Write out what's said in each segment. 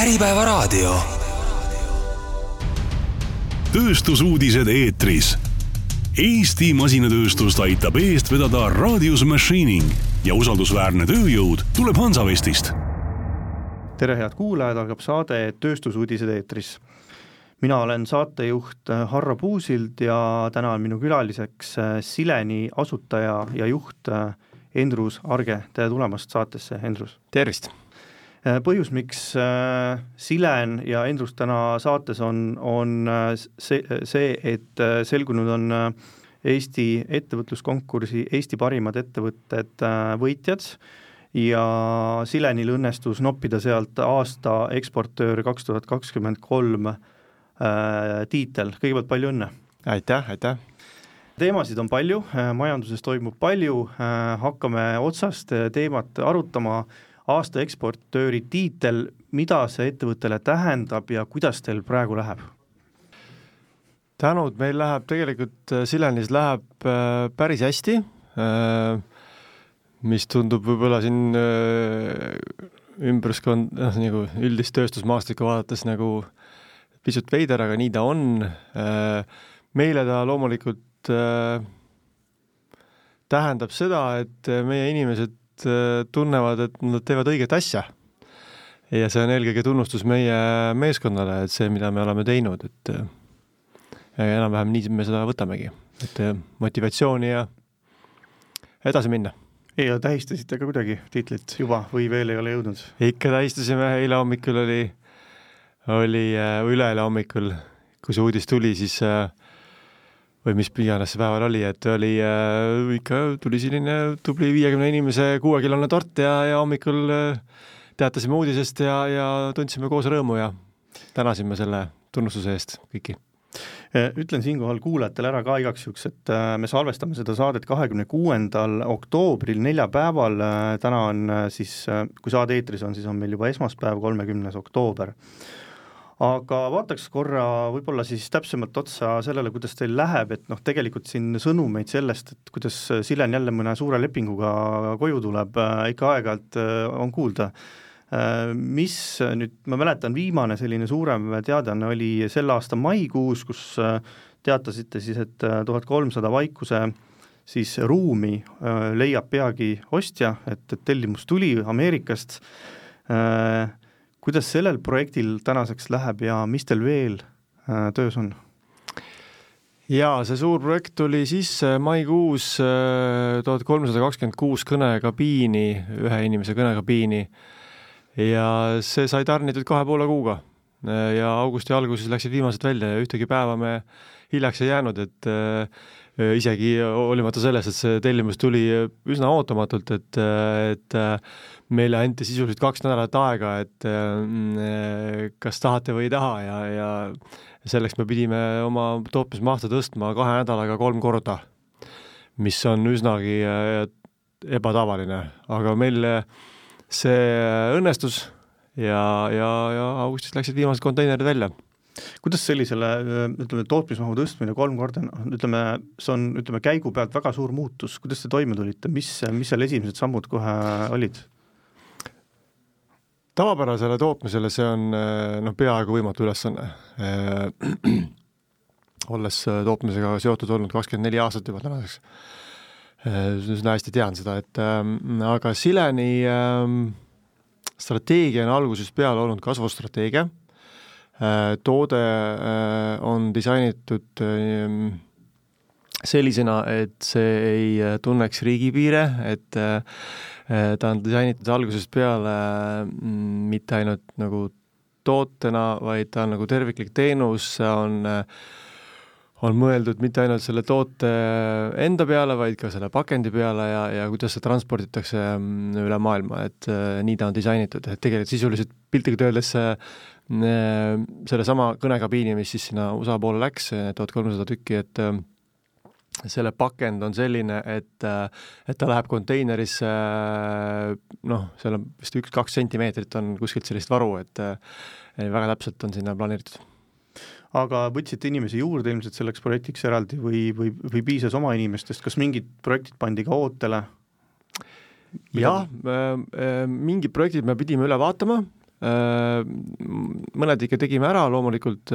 Äripäevaraadio. tööstusuudised eetris. Eesti masinatööstust aitab eest vedada Radius Machining ja usaldusväärne tööjõud tuleb Hansavestist. tere, head kuulajad, algab saade Tööstusuudised eetris. mina olen saatejuht Harro Puusild ja täna on minu külaliseks Sileni asutaja ja juht Endrus Arge, tere tulemast saatesse, Endrus! tervist! Põhjus, miks Silen ja Endrus täna saates on, on see, see, et selgunud on Eesti ettevõtluskonkursi Eesti parimad ettevõtted võitjad ja Silenil õnnestus noppida sealt aasta eksportöör kaks tuhat kakskümmend kolm tiitel, kõigepealt palju õnne! aitäh, aitäh! teemasid on palju, majanduses toimub palju, hakkame otsast teemat arutama, aasta eksportööri tiitel, mida see ettevõttele tähendab ja kuidas teil praegu läheb? tänud, meil läheb tegelikult, Silenis läheb päris hästi, mis tundub võib-olla siin ümbruskond, noh nagu üldist tööstusmaastikku vaadates nagu pisut veider, aga nii ta on. meile ta loomulikult tähendab seda, et meie inimesed tunnevad, et nad teevad õiget asja. ja see on eelkõige tunnustus meie meeskonnale, et see, mida me oleme teinud, et enam-vähem nii me seda võtamegi, et motivatsiooni ja edasi minna. ja tähistasite ka kuidagi tiitlit juba või veel ei ole jõudnud? ikka tähistasime, eile hommikul oli, oli, või üleeile hommikul, kui see uudis tuli, siis või mis iganes see päeval oli, et oli äh, ikka, tuli selline tubli viiekümne inimese kuuekilone tort ja, ja hommikul teatasime uudisest ja, ja tundsime koos rõõmu ja tänasime selle tunnustuse eest kõiki ütlen siinkohal kuulajatele ära ka igaks juhuks, et me salvestame seda saadet kahekümne kuuendal oktoobril, neljapäeval, täna on siis, kui saade eetris on, siis on meil juba esmaspäev, kolmekümnes oktoober. Aga vaataks korra võib-olla siis täpsemalt otsa sellele, kuidas teil läheb, et noh, tegelikult siin sõnumeid sellest, et kuidas Silen jälle mõne suure lepinguga koju tuleb, ikka aeg-ajalt on kuulda mis nüüd, ma mäletan, viimane selline suurem teadaanne oli selle aasta maikuus, kus teatasite siis, et tuhat kolmsada Vaikuse siis ruumi leiab peagi ostja, et, et tellimus tuli Ameerikast. Kuidas sellel projektil tänaseks läheb ja mis teil veel töös on? jaa, see suur projekt tuli sisse maikuus tuhat kolmsada kakskümmend kuus kõnekabiini, ühe inimese kõnekabiini ja see sai tarnitud kahe poole kuuga. Ja augusti alguses läksid viimased välja ja ühtegi päeva me hiljaks ei jäänud, et äh, isegi hoolimata sellest, et see tellimus tuli üsna ootamatult, et, et meile anti sisuliselt kaks nädalat aega, et äh, kas tahate või ei taha ja, ja selleks me pidime oma tootmismahtu tõstma kahe nädalaga kolm korda, mis on üsnagi äh, ebatavaline, aga meil see õnnestus ja, ja, ja augustis läksid viimased konteinerid välja. kuidas sellisele, ütleme, tootmismahu tõstmine kolm korda, noh, ütleme, see on, ütleme, käigu pealt väga suur muutus, kuidas te toime tulite, mis, mis seal esimesed sammud kohe olid? tavapärasele tootmisele see on noh, peaaegu võimatu ülesanne. olles tootmisega seotud olnud kakskümmend neli aastat juba tänaseks üsna hästi tean seda, et äh, aga Sileni äh, strateegia on algusest peale olnud kasvustrateegia. Äh,, toode äh, on disainitud äh, sellisena, et see ei äh, tunneks riigipiire, et ta on disainitud algusest peale äh, mitte ainult nagu tootena, vaid ta on nagu terviklik teenus, on äh, on mõeldud mitte ainult selle toote enda peale, vaid ka selle pakendi peale ja, ja kuidas see transporditakse mm, üle maailma, et äh, nii ta on disainitud, et tegelikult sisuliselt piltlikult öeldes see äh, sellesama kõnekabiini, mis siis sinna USA poole läks, tuhat kolmsada tükki, et äh, selle pakend on selline, et, et ta läheb konteinerisse noh, seal on vist üks-kaks sentimeetrit on kuskilt sellist varu, et väga täpselt on sinna planeeritud aga võtsite inimesi juurde ilmselt selleks projektiks eraldi või, või, või piisas oma inimestest, kas mingid projektid pandi ka ootele? jah, äh, äh, mingid projektid me pidime üle vaatama, mõned ikka tegime ära loomulikult,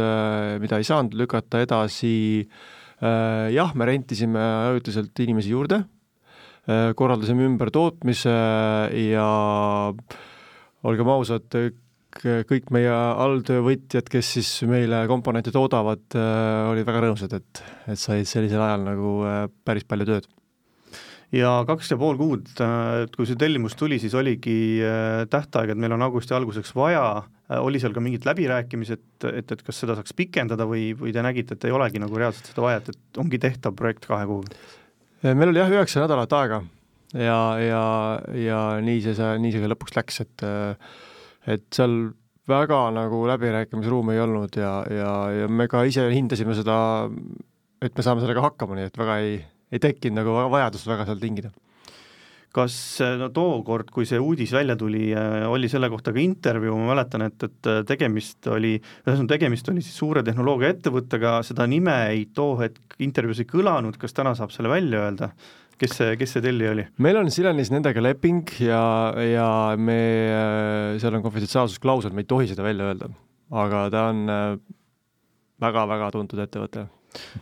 mida ei saanud lükata edasi, jah, me rentisime ajutiselt inimesi juurde, korraldasime ümber tootmise ja olgem ausad, kõik meie alltöövõtjad, kes siis meile komponente toodavad, olid väga rõõmsad, et, et said sellisel ajal nagu päris palju tööd ja kaks ja pool kuud, et kui see tellimus tuli, siis oligi äh, tähtaeg, et meil on augusti alguseks vaja, äh, oli seal ka mingid läbirääkimised, et, et kas seda saaks pikendada või, või te nägite, et ei olegi nagu reaalselt seda vaja, et, et ongi tehtav projekt kahe kuuga? meil oli jah, üheksa nädalat aega ja, ja, ja nii see, nii see ka lõpuks läks, et et seal väga nagu läbirääkimisruumi ei olnud ja, ja, ja me ka ise hindasime seda, et me saame sellega hakkama, nii et väga ei, ei tekkinud nagu vajadust väga seal tingida kas no tookord, kui see uudis välja tuli, äh, oli selle kohta ka intervjuu, ma mäletan, et, et tegemist oli, ühesõnaga tegemist oli siis suure tehnoloogiaettevõttega, seda nime ei too hetk intervjuus ei kõlanud, kas täna saab selle välja öelda? Kes see, kes see tellija oli? meil on Silenis nendega leping ja, ja me, äh, seal on konfidentsiaalsusklausel, me ei tohi seda välja öelda, aga ta on väga-väga äh, tuntud ettevõte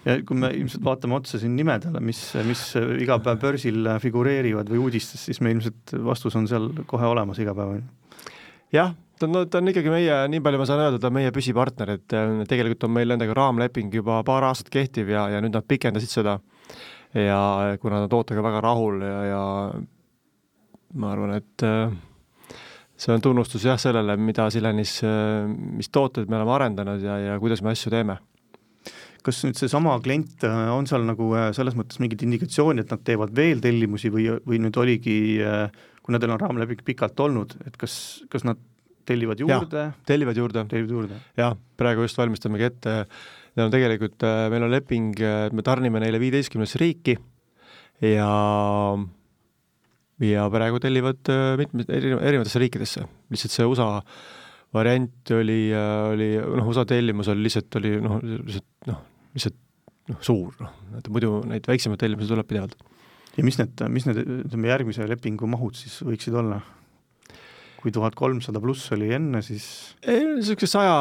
ja kui me ilmselt vaatame otsa siin nimedele, mis, mis iga päev börsil figureerivad või uudistes, siis me ilmselt vastus on seal kohe olemas iga päev. jah, ta on, ta on ikkagi meie, nii palju ma saan öelda, ta on meie püsipartner, et äh, tegelikult on meil nendega raamleping juba paar aastat kehtiv ja, ja nüüd nad pikendasid seda. Ja kuna nad on tootega väga rahul ja, ja ma arvan, et äh, see on tunnustus jah sellele, mida Silenis, äh, mis tooteid me oleme arendanud ja, ja kuidas me asju teeme kas nüüd seesama klient äh, on seal nagu äh, selles mõttes mingit indikatsiooni, et nad teevad veel tellimusi või, või nüüd oligi, äh, kuna teil on raamleping pikalt olnud, et kas, kas nad tellivad juurde? tellivad juurde. tellivad juurde. jah, praegu just valmistamegi ette, neil on tegelikult, meil on leping, me tarnime neile viieteistkümnesse riiki ja ja praegu tellivad mitme, erinevatesse riikidesse, lihtsalt see USA variant oli, oli noh, USA tellimus oli lihtsalt, oli noh, lihtsalt noh, lihtsalt noh, suur, noh, et muidu neid väiksemaid tellimusi tuleb pidevalt. ja mis need, mis need, ütleme, järgmise lepingu mahud siis võiksid olla? kui tuhat kolmsada pluss oli enne, siis niisuguse saja,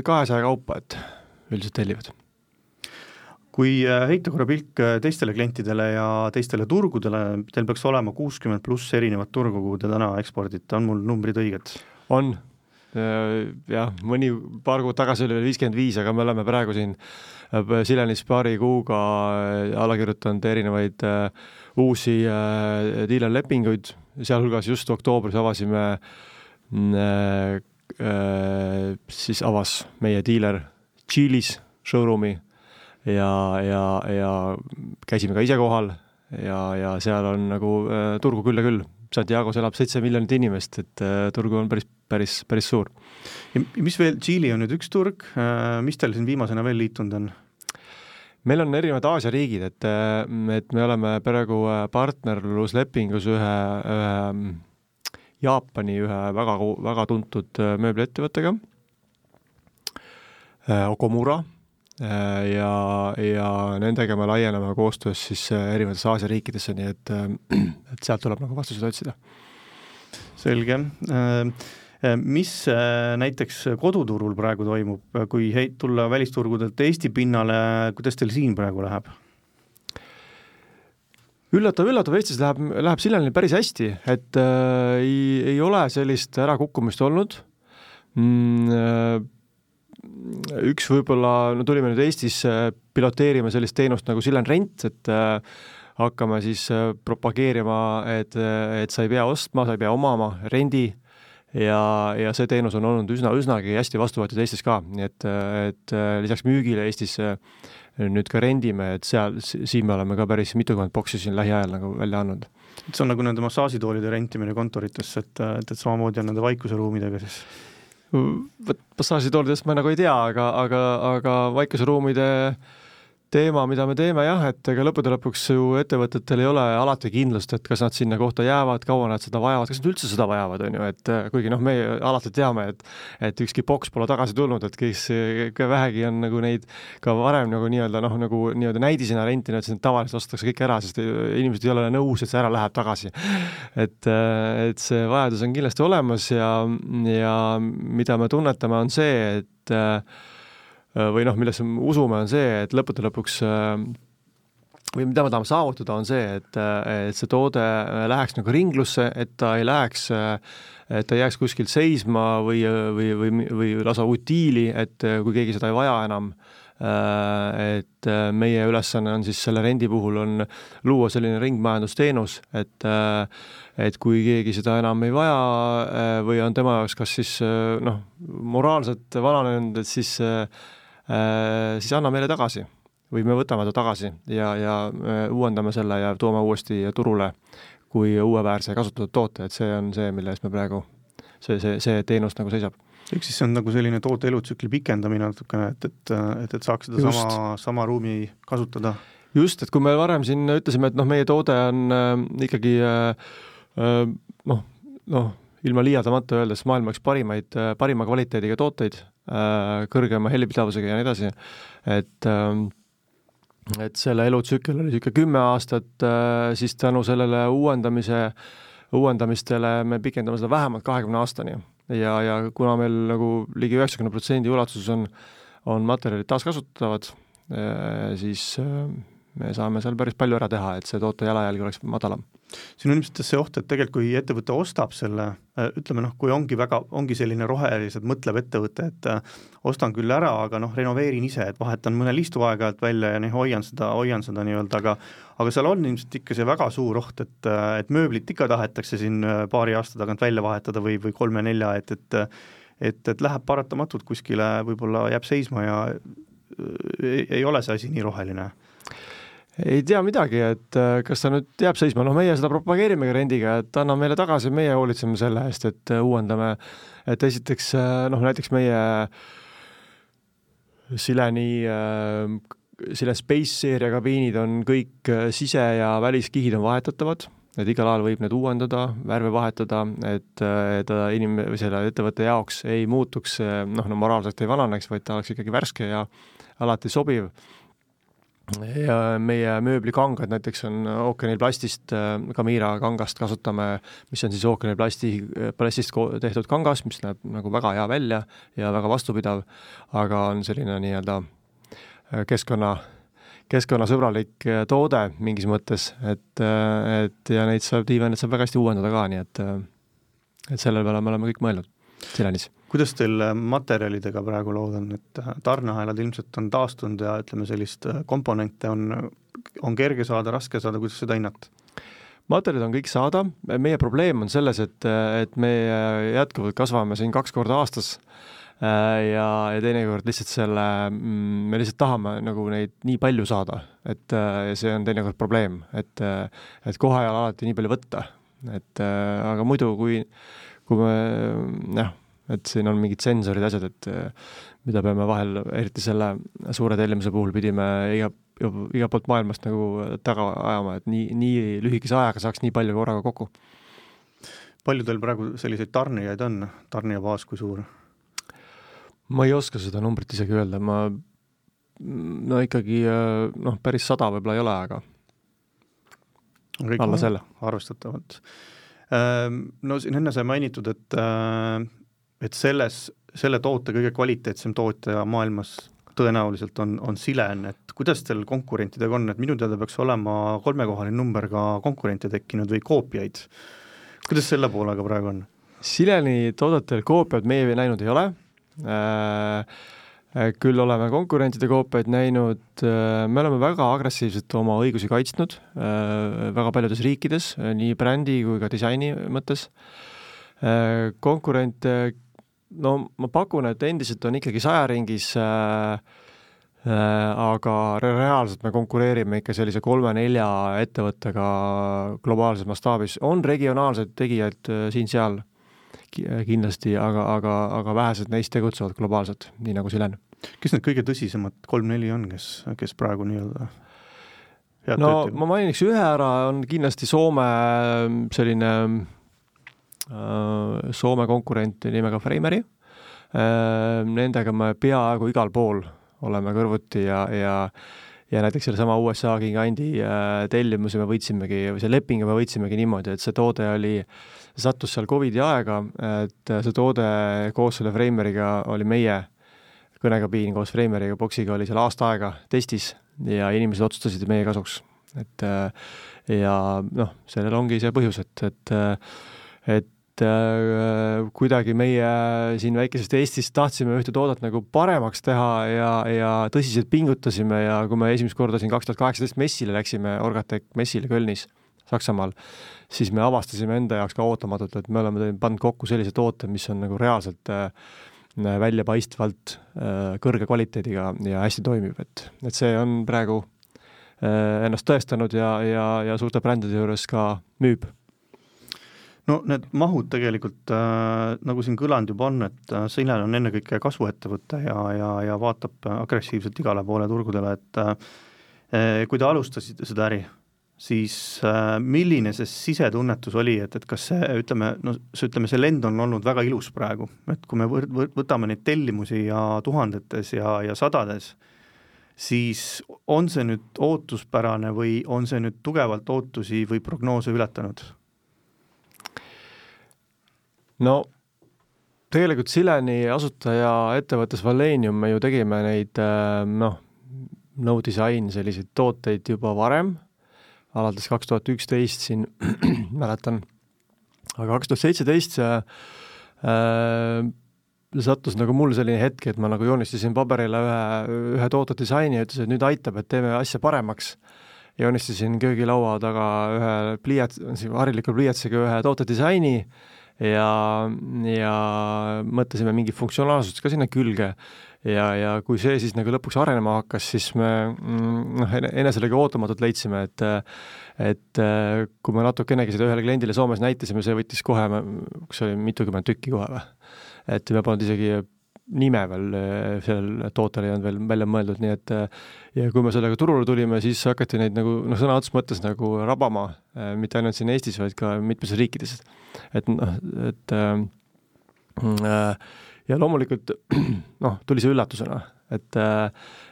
kahesaja kaupa, et üldiselt tellivad. kui äh, heita korra pilk äh, teistele klientidele ja teistele turgudele, teil peaks olema kuuskümmend pluss erinevat turgu, kuhu te täna ekspordite, on mul numbrid õiged? on, äh, jah, mõni, paar kuud tagasi oli veel viiskümmend viis, aga me oleme praegu siin Silenis paari kuuga alla kirjutanud erinevaid uusi diilerlepinguid, sealhulgas just oktoobris avasime mm, siis avas meie diiler Tšiilis showroom'i ja, ja, ja käisime ka ise kohal ja, ja seal on nagu äh, turgu küll ja küll. Santiago's elab seitse miljonit inimest, et äh, turgu on päris, päris, päris suur. ja mis veel, Tšiili on nüüd üks turg äh,, mis teil siin viimasena veel liitunud on? meil on erinevad Aasia riigid, et, äh, et me oleme praegu äh, partnerluslepingus ühe, ühe mm, Jaapani ühe väga, väga tuntud äh, mööbliettevõttega, Okomura, ja, ja nendega me laieneme koostöös siis erinevatesse Aasia riikidesse, nii et, et sealt tuleb nagu vastuseid otsida. selge Äh, mis äh, näiteks koduturul praegu toimub, kui heit-, tulla välisturgudelt Eesti pinnale, kuidas teil siin praegu läheb? üllatav, üllatav, Eestis läheb, läheb Siljani päris hästi, et äh, ei, ei ole sellist ärakukkumist olnud mm,. Äh, üks võib-olla, no tulime nüüd Eestis äh, piloteerima sellist teenust nagu Siljan Rent, et äh, hakkame siis äh, propageerima, et, et sa ei pea ostma, sa ei pea omama, rendi äh, ja, ja see teenus on olnud üsna, üsnagi hästi vastu võetud Eestis ka, nii et, et lisaks müügile Eestis nüüd ka rendime, et seal, siin me oleme ka päris mitukümmend boksi siin lähiajal nagu välja andnud. see on nagu nende massaažitoolide rentimine kontoritesse, et, et, et samamoodi on nende vaikuseruumidega siis? Vot massaažitoolidest ma nagu ei tea, aga, aga, aga vaikuseruumide teema, mida me teeme jah, et ega lõppude lõpuks ju ettevõtetel ei ole alati kindlust, et kas nad sinna kohta jäävad, kaua nad seda vajavad, kas nad üldse seda vajavad, on ju, et äh, kuigi noh, me alati teame, et et ükski boks pole tagasi tulnud, et kes vähegi on nagu neid ka varem nagu nii-öelda noh, nagu nii-öelda näidisena rentinud, siis need tavaliselt ostetakse kõik ära, sest inimesed ei ole nõus, et see ära läheb tagasi. et, äh, et see vajadus on kindlasti olemas ja, ja mida me tunnetame, on see, et äh, Äh, või noh, millesse me usume, on see, et lõppude lõpuks äh, või mida me tahame saavutada, on see, et, äh, et see toode läheks nagu ringlusse, et ta ei läheks, et ta ei jääks kuskilt seisma või, või, või, või lausa utiili, et kui keegi seda ei vaja enam, et meie ülesanne on siis selle rendi puhul on luua selline ringmajandusteenus, et et kui keegi seda enam ei vaja või on tema jaoks kas siis noh, moraalselt vananenud, et siis Äh, siis anna meile tagasi või me võtame ta tagasi ja, ja äh, uuendame selle ja toome uuesti turule kui uueväärse kasutatud toote, et see on see, mille eest me praegu, see, see, see teenus nagu seisab. ehk siis see on nagu selline toote elutsükli pikendamine natukene, et, et, et, et saaks seda Just. sama, sama ruumi kasutada? just, et kui me varem siin ütlesime, et noh, meie toode on äh, ikkagi äh, äh, noh, noh, ilma liialdamata öeldes maailma üks parimaid, parima kvaliteediga tooteid Äh, kõrgema helipidavusega ja nii edasi, et ähm, et selle elutsükkel oli niisugune kümme aastat, äh, siis tänu sellele uuendamise, uuendamistele me pikendame seda vähemalt kahekümne aastani. ja, ja kuna meil nagu ligi üheksakümne protsendi ulatuses on, on materjalid taaskasutatavad, äh, siis me saame seal päris palju ära teha, et see toote jalajälg oleks madalam. siin on ilmselt see oht, et tegelikult kui ettevõte ostab selle, äh, ütleme noh, kui ongi väga, ongi selline roheliselt mõtlev ettevõte, et äh, ostan küll ära, aga noh, renoveerin ise, et vahetan mõne listu aeg-ajalt välja ja noh, hoian seda, hoian seda nii-öelda, aga aga seal on ilmselt ikka see väga suur oht, et, äh, et mööblit ikka tahetakse siin paari aasta tagant välja vahetada või, või kolme-nelja, et, et et, et läheb paratamatult kuskile, võib-olla jääb seisma ja ei, ole see asi nii roheline ei tea midagi, et äh, kas ta nüüd jääb seisma, noh, meie seda propageerimegi rendiga, et anna meile tagasi, meie hoolitseme selle eest, et äh, uuendame, et esiteks äh, noh, näiteks meie Sileni Silen Space seeria kabiinid on kõik sise- ja väliskihid on vahetatavad, et igal ajal võib need uuendada, värve vahetada, et ta inim- või selle ettevõtte jaoks ei muutuks, noh, no moraalselt ei vananeks, vaid ta oleks ikkagi värske ja alati sobiv ja meie mööblikangad näiteks on ookeaniplastist, Camira kangast kasutame, mis on siis ookeaniplasti, plastist tehtud kangas, mis näeb nagu väga hea välja ja väga vastupidav, aga on selline nii-öelda äh, keskkonna, keskkonnasõbralik äh, toode mingis mõttes, et, äh, et ja neid saab, diivaneid saab väga hästi uuendada ka, nii et et selle peale me oleme kõik mõelnud Silenis kuidas teil äh, materjalidega praegu lood on, et äh, tarneahelad ilmselt on taastunud ja ütleme, sellist äh, komponente on, on kerge saada, raske saada, kuidas seda hinnata? materjalid on kõik saada, meie probleem on selles, et, et me jätkuvalt kasvame siin kaks korda aastas ja, ja teinekord lihtsalt selle, mm, me lihtsalt tahame nagu neid nii palju saada, et see on teinekord probleem, et, et kohe ei ole alati nii palju võtta, et aga muidu, kui, kui me jah, et siin on mingid sensorid, asjad, et eh, mida peame vahel, eriti selle suure tellimuse puhul pidime iga, igalt poolt maailmast nagu taga ajama, et nii, nii lühikese ajaga saaks nii palju korraga kokku. palju teil praegu selliseid tarnijaid on, tarnija baas kui suur? ma ei oska seda numbrit isegi öelda, ma no ikkagi eh, noh, päris sada võib-olla ei ole, aga alla selle. arvestatavalt. Ehm, no siin enne sai mainitud, et äh, et selles, selle toote kõige kvaliteetsem tootja maailmas tõenäoliselt on, on Silen, et kuidas teil konkurentidega on, et minu teada peaks olema kolmekohaline number ka konkurente tekkinud või koopiaid. kuidas selle poolega praegu on? Sileni toodetel koopiaid meie näinud ei ole äh,, küll oleme konkurentide koopiaid näinud, äh, me oleme väga agressiivselt oma õigusi kaitsnud äh, väga paljudes riikides, nii brändi kui ka disaini mõttes. Äh, konkurente no ma pakun, et endiselt on ikkagi saja ringis äh, äh, aga reaalselt me konkureerime ikka sellise kolme-nelja ettevõttega globaalses mastaabis, on regionaalseid tegijaid äh, siin-seal kindlasti, aga, aga, aga vähesed neist tegutsevad globaalselt, nii nagu Silen kes need kõige tõsisemad kolm-neli on, kes, kes praegu nii-öelda no ma mainiks ühe ära, on kindlasti Soome selline äh, Soome konkurent nimega Freimeri äh,. Nendega me peaaegu igal pool oleme kõrvuti ja, ja ja näiteks sellesama USA gigandi äh, tellimuse me võitsimegi, või see lepingu me võitsimegi niimoodi, et see toode oli, sattus seal Covidi aega, et see toode koos selle Freimeriga oli meie kõnekabiin koos Freimeriga, boksiga oli seal aasta aega testis ja inimesed otsustasid meie kasuks. et äh, ja noh, sellel ongi see põhjus, et, et et äh, kuidagi meie siin väikesest Eestist tahtsime ühte toodet nagu paremaks teha ja, ja tõsiselt pingutasime ja kui me esimest korda siin kaks tuhat kaheksateist messile läksime, Orgatec messile Kölnis, Saksamaal, siis me avastasime enda jaoks ka ootamatult, et me oleme pannud kokku sellise toote, mis on nagu reaalselt äh, väljapaistvalt äh, kõrge kvaliteediga ja hästi toimib, et, et see on praegu äh, ennast tõestanud ja, ja, ja suurte brändide juures ka müüb. No need mahud tegelikult äh,, nagu siin kõlanud juba on, et äh, Silen on ennekõike kasvuettevõte ja, ja, ja vaatab agressiivselt igale poole turgudele, et äh, kui te alustasite seda äri, siis äh, milline see sisetunnetus oli, et, et kas see, ütleme, no ütleme, see lend on olnud väga ilus praegu, et kui me võr-, võr-, võtame neid tellimusi ja tuhandetes ja, ja sadades, siis on see nüüd ootuspärane või on see nüüd tugevalt ootusi või prognoose ületanud? no tegelikult Sileni asutaja ettevõttes Valenium me ju tegime neid äh, noh, no disain selliseid tooteid juba varem, alates kaks tuhat üksteist siin mäletan, aga kaks tuhat seitseteist see äh, sattus nagu mul selline hetk, et ma nagu joonistasin paberile ühe, ühe toote disaini ja ütlesin, et nüüd aitab, et teeme asja paremaks. joonistasin köögilaua taga ühe pliiats, hariliku pliiatsiga ühe toote disaini ja, ja mõtlesime mingi funktsionaalsust ka sinna külge ja, ja kui see siis nagu lõpuks arenema hakkas, siis me mm, noh, eneselegi ootamatult leidsime, et et kui me natukenegi seda ühele kliendile Soomes näitasime, see võttis kohe, kas oli mitukümmend tükki kohe või? et me polnud isegi nime veel sellel tootel ei olnud veel välja mõeldud, nii et ja kui me sellega turule tulime, siis hakati neid nagu noh, sõna otseses mõttes nagu rabama, mitte ainult siin Eestis, vaid ka mitmes riikides. et noh, et äh, ja loomulikult noh, tuli see üllatusena, et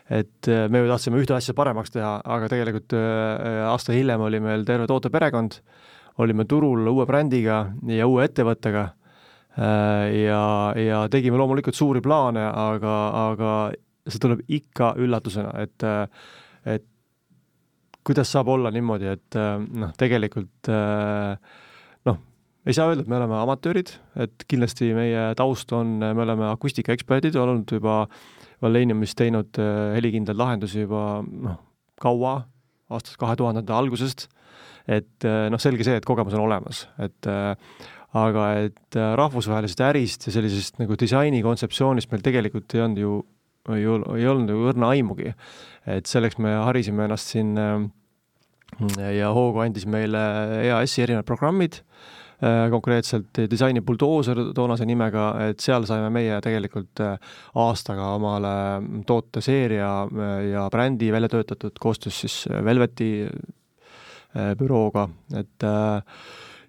et me ju tahtsime ühte asja paremaks teha, aga tegelikult aasta hiljem oli meil terve tooteperekond, olime turul uue brändiga ja uue ettevõttega Äh, ja, ja tegime loomulikult suuri plaane, aga, aga see tuleb ikka üllatusena, et, et kuidas saab olla niimoodi, et noh, tegelikult noh, ei saa öelda, et me oleme amatöörid, et kindlasti meie taust on, me oleme akustikaeksperdid, olnud juba Valeniumis teinud helikindlaid lahendusi juba noh, kaua, aastast kahe tuhandete algusest, et noh, selge see, et kogemus on olemas, et aga et rahvusvahelisest ärist ja sellisest nagu disaini kontseptsioonist meil tegelikult ei olnud ju, ei, ei olnud ju õrna aimugi. et selleks me harisime ennast siin ja hoogu andis meile EAS-i erinevad programmid, äh, konkreetselt disaini buldooser toonase nimega, et seal saime meie tegelikult aastaga omale tooteseeria ja brändi välja töötatud koostöös siis Velveti bürooga, et äh,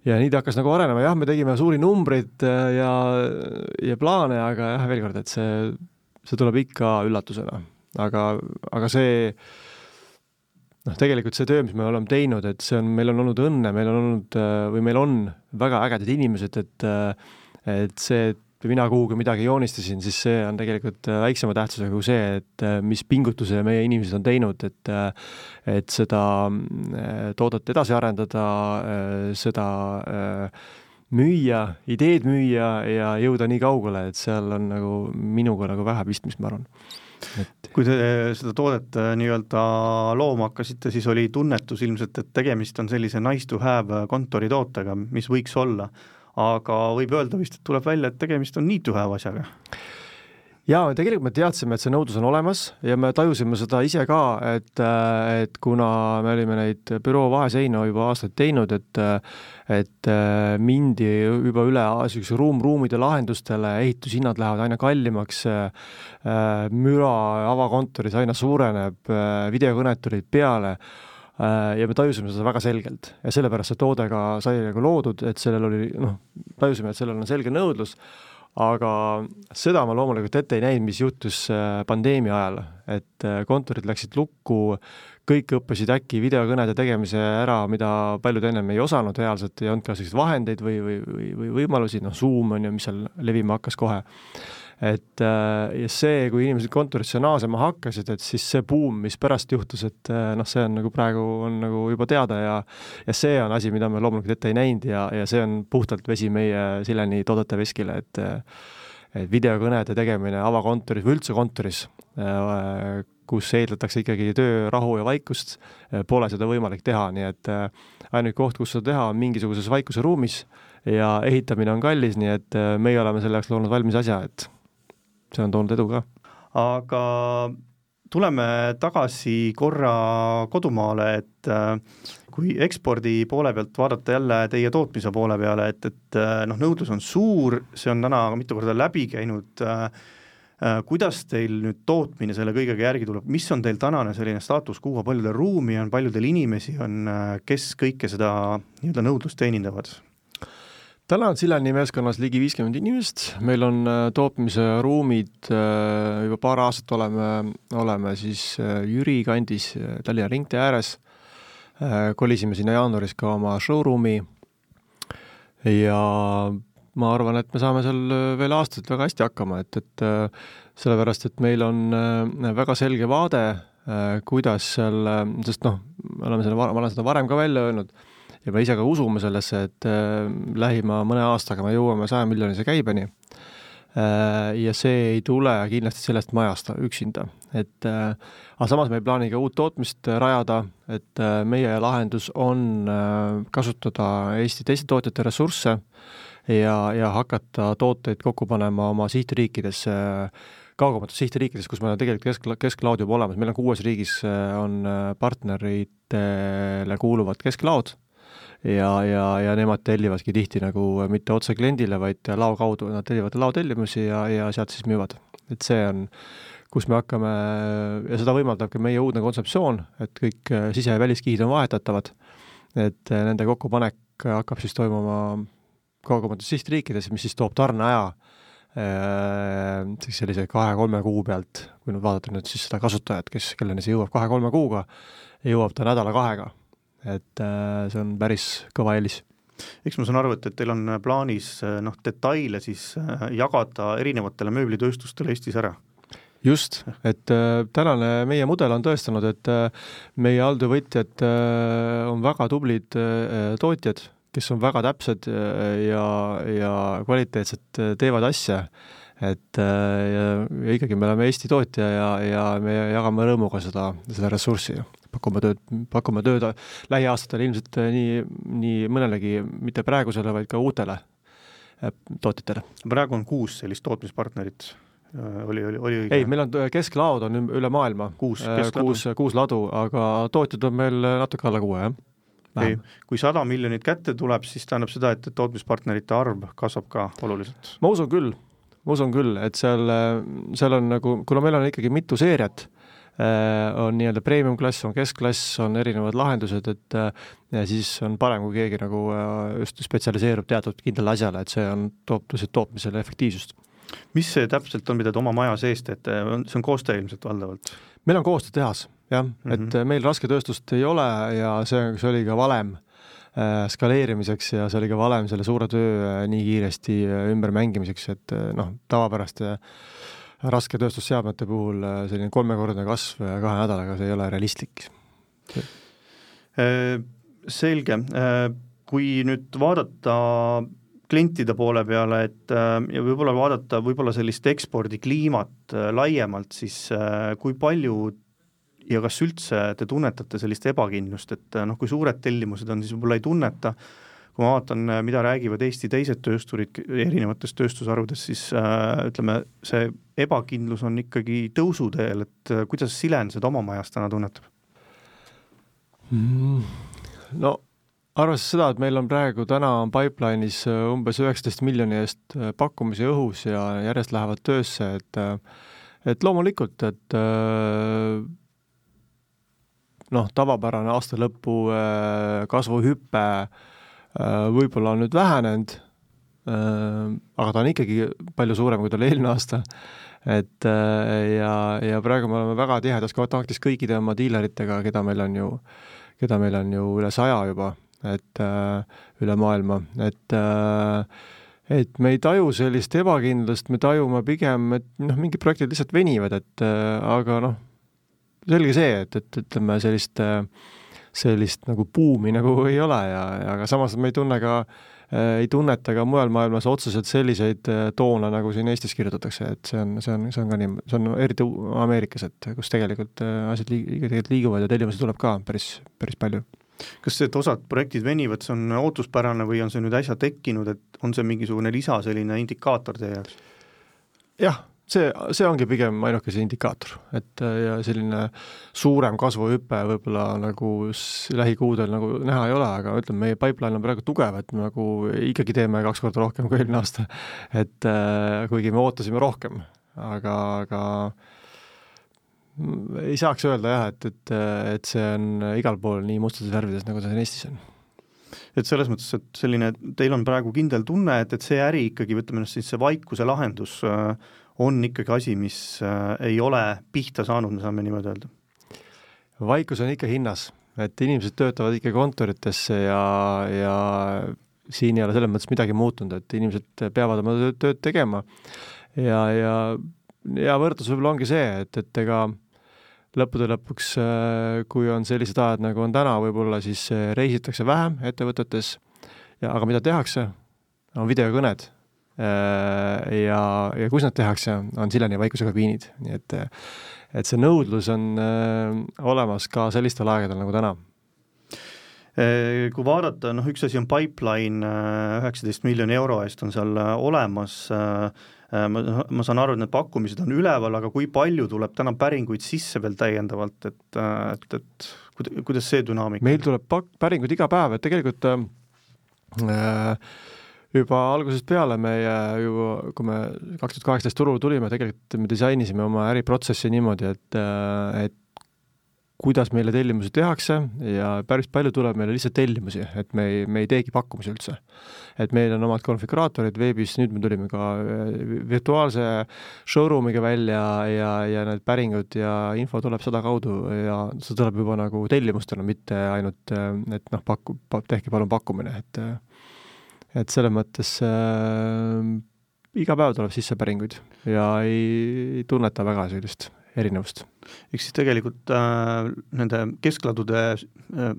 ja nii ta hakkas nagu arenema, jah, me tegime suuri numbreid äh, ja, ja plaane, aga jah, veel kord, et see, see tuleb ikka üllatusena. aga, aga see noh, tegelikult see töö, mis me oleme teinud, et see on, meil on olnud õnne, meil on olnud äh, või meil on väga ägedad inimesed, et äh, et see, et mina kuhugi midagi joonistasin, siis see on tegelikult äh, väiksema tähtsusega kui see, et mis pingutuse meie inimesed on teinud, et et seda toodet edasi arendada, seda müüa, ideed müüa ja jõuda nii kaugele, et seal on nagu minuga nagu vähe pistmist, ma arvan et kui te seda toodet nii-öelda looma hakkasite, siis oli tunnetus ilmselt, et tegemist on sellise nice to have kontoritootega, mis võiks olla aga võib öelda vist, et tuleb välja, et tegemist on need to have asjaga. Jaa, tegelikult me teadsime, et see nõudlus on olemas ja me tajusime seda ise ka, et, et kuna me olime neid büroo vaheseinu juba aastaid teinud, et et mindi juba üle niisuguse ruum-ruumide lahendustele, ehitushinnad lähevad aina kallimaks, müra avakontoris aina suureneb, videokõned tulid peale ja me tajusime seda väga selgelt. Ja sellepärast see toode ka sai nagu loodud, et sellel oli noh, tajusime, et sellel on selge nõudlus aga seda ma loomulikult ette ei näinud, mis juhtus äh, pandeemia ajal, et äh, kontorid läksid lukku, kõik õppisid äkki videokõnede tegemise ära, mida paljud ennem ei osanud reaalselt, ei olnud ka selliseid vahendeid või, või, või, või võimalusi, noh, Zoom on ju, mis seal levima hakkas kohe et äh, ja see, kui inimesed kontorisse naasema hakkasid, et siis see buum, mis pärast juhtus, et äh, noh, see on nagu praegu on nagu juba teada ja ja see on asi, mida me loomulikult ette ei näinud ja, ja see on puhtalt vesi meie Sileni toodete veskile, et et videokõnede tegemine avakontoris või üldse kontoris, äh, kus eeldatakse ikkagi töörahu ja vaikust, pole seda võimalik teha, nii et ainuke koht, kus seda teha, on mingisuguses vaikuse ruumis ja ehitamine on kallis, nii et meie oleme selle jaoks loonud valmis asja, et see on toonud edu ka. aga tuleme tagasi korra kodumaale, et äh, kui ekspordi poole pealt vaadata jälle teie tootmise poole peale, et, et äh, noh, nõudlus on suur, see on täna mitu korda läbi käinud äh,, kuidas teil nüüd tootmine selle kõigega järgi tuleb, mis on teil tänane selline staatus quo, palju teil ruumi on, palju teil inimesi on, kes kõike seda nii-öelda nõudlust teenindavad? Täna on Silani meeskonnas ligi viiskümmend inimest, meil on äh, tootmise ruumid, äh, juba paar aastat oleme, oleme siis äh, Jüri kandis Tallinna ringtee ääres, kolisime sinna jaanuaris ka oma showroom'i. Ja ma arvan, et me saame seal veel aastaid väga hästi hakkama, et, et sellepärast, et meil on väga selge vaade, kuidas seal, sest noh, me oleme selle, ma olen seda varem ka välja öelnud ja me ise ka usume sellesse, et äh, lähima mõne aastaga me jõuame saja miljonise käibeni. Äh,. ja see ei tule kindlasti sellest majast üksinda, et äh, aga samas me ei plaani ka uut tootmist rajada, et meie lahendus on kasutada Eesti teiste tootjate ressursse ja, ja hakata tooteid kokku panema oma sihtriikides äh, kaugemates sihtriikides, kus meil on tegelikult kesk, kesklaod juba olemas, meil on kuues riigis on partneritele kuuluvad kesklaod ja, ja, ja nemad tellivadki tihti nagu mitte otse kliendile, vaid lao kaudu, nad tellivad laotellimusi ja, ja sealt siis müüvad. et see on, kus me hakkame, ja seda võimaldab ka meie uudne kontseptsioon, et kõik sise- ja väliskihid on vahetatavad, et nende kokkupanek hakkab siis toimuma kaugemates sihtriikides, mis siis toob tarneaja äh, siis sellise kahe-kolme kuu pealt, kui nüüd vaadata nüüd siis seda kasutajat, kes, kelleni see jõuab kahe-kolme kuuga, jõuab ta nädala-kahega et äh, see on päris kõva eelis eks ma saan aru, et, et teil on plaanis äh, noh, detaile siis äh, jagada erinevatele mööblitööstustele Eestis ära? just, et äh, tänane meie mudel on tõestanud, et äh, meie alltöövõtjad äh, on väga tublid äh, tootjad, kes on väga täpsed ja, ja kvaliteetselt teevad asja. et ja, ja ikkagi me oleme Eesti tootja ja, ja me jagame rõõmuga seda, seda ressurssi pakume tööd, pakume tööd lähiaastatel ilmselt äh, nii, nii mõnelegi, mitte praegusele, vaid ka uutele äh, tootjatele. praegu on kuus sellist tootmispartnerit äh, oli, oli, oli õige? ei, meil on kesklaod on üle maailma. kuus kuus, kuus ladu, aga tootjad on meil natuke alla kuue, jah. ei, kui sada miljonit kätte tuleb, siis tähendab seda, et tootmispartnerite arv kasvab ka oluliselt? ma usun küll, ma usun küll, et seal, seal on nagu, kuna meil on ikkagi mitu seeriat, on nii-öelda premium-klass, on keskklass, on erinevad lahendused, et äh, ja siis on parem, kui keegi nagu äh, just spetsialiseerub teatud kindlale asjale, et see on, toob lihtsalt tootmisele efektiivsust. mis see täpselt on, mida te oma maja sees teete, see on koostöö ilmselt valdavalt? meil on koostöötehas, jah mm, -hmm. et meil rasketööstust ei ole ja see, see oli ka valem skaleerimiseks ja see oli ka valem selle suure töö nii kiiresti ümbermängimiseks, et noh, tavapäraste äh, rasketööstusseadmete puhul äh, selline kolmekordne kasv kahe nädalaga, see ei ole realistlik. Äh, selge, äh, kui nüüd vaadata klientide poole peale, et ja võib-olla vaadata võib-olla sellist ekspordikliimat laiemalt, siis kui palju ja kas üldse te tunnetate sellist ebakindlust, et noh, kui suured tellimused on, siis võib-olla ei tunneta, kui ma vaatan, mida räägivad Eesti teised töösturid erinevates tööstusharudes, siis äh, ütleme, see ebakindlus on ikkagi tõusuteel, et äh, kuidas Silen seda oma majas täna tunnetab mm,? no arvestades seda, et meil on praegu täna on pipeline'is äh, umbes üheksateist miljoni eest äh, pakkumisi õhus ja järjest lähevad töösse, et äh, et loomulikult, et noh, tavapärane aasta lõpu kasvuhüpe võib-olla on nüüd vähenenud, aga ta on ikkagi palju suurem, kui ta oli eelmine aasta, et ja, ja praegu me oleme väga tihedas kontaktis kõikide oma diileritega, keda meil on ju, keda meil on ju üle saja juba et äh, üle maailma, et äh, et me ei taju sellist ebakindlust, me tajume pigem, et noh, mingid projektid lihtsalt venivad, et äh, aga noh, selge see, et, et ütleme, sellist sellist nagu buumi nagu ei ole ja, ja aga samas me ei tunne ka äh, ei tunneta ka mujal maailmas otseselt selliseid toone, nagu siin Eestis kirjutatakse, et see on, see on, see on ka nii, see on eriti Ameerikas, et kus tegelikult asjad liig-, tegelikult liiguvad ja tellimusi tuleb ka päris, päris palju kas see, et osad projektid venivad, see on ootuspärane või on see nüüd äsja tekkinud, et on see mingisugune lisa selline indikaator teie jaoks? jah, see, see ongi pigem ainuke see indikaator, et ja selline suurem kasvuhüpe võib-olla nagu lähikuudel nagu näha ei ole, aga ütleme, meie pipeline on praegu tugev, et me nagu ikkagi teeme kaks korda rohkem kui eelmine aasta. et äh, kuigi me ootasime rohkem, aga, aga ei saaks öelda jah, et, et, et see on igal pool nii mustades värvides, nagu ta siin Eestis on. et selles mõttes, et selline, teil on praegu kindel tunne, et, et see äri ikkagi, ütleme siis see vaikuse lahendus äh, on ikkagi asi, mis äh, ei ole pihta saanud, me saame niimoodi öelda? vaikus on ikka hinnas, et inimesed töötavad ikka kontoritesse ja, ja siin ei ole selles mõttes midagi muutunud, et inimesed peavad oma tööd tegema ja, ja hea võrdlus võib-olla ongi see, et, et ega lõppude lõpuks, äh, kui on sellised ajad, nagu on täna, võib-olla siis äh, reisitakse vähem ettevõtetes ja aga mida tehakse, on videokõned. Äh, ja, ja kus nad tehakse, on Sileni vaikuskabiinid, nii et et see nõudlus on olemas ka sellistel aegadel nagu täna. Kui vaadata, noh üks asi on pipeline, üheksateist miljoni euro eest on seal olemas äh, Äh, ma, ma saan aru, et need pakkumised on üleval, aga kui palju tuleb täna päringuid sisse veel täiendavalt, et, äh, et, et kuidas see dünaamika meil tuleb pak-, päringuid iga päev, et tegelikult äh, juba algusest peale meie ju, kui me kaks tuhat kaheksateist turule tulime, tegelikult me disainisime oma äriprotsessi niimoodi, et, äh, et kuidas meile tellimusi tehakse ja päris palju tuleb meile lihtsalt tellimusi, et me ei, me ei teegi pakkumisi üldse. et meil on omad konfiguraatorid veebis, nüüd me tulime ka äh, virtuaalse showroom'iga välja ja, ja need päringud ja info tuleb sedakaudu ja see tuleb juba nagu tellimustena, mitte ainult, äh, et noh, paku-, tehke palun pakkumine, et et selles mõttes äh, iga päev tuleb sisse päringuid ja ei, ei tunneta väga sellist erinevust. ehk siis tegelikult äh, nende keskladude äh,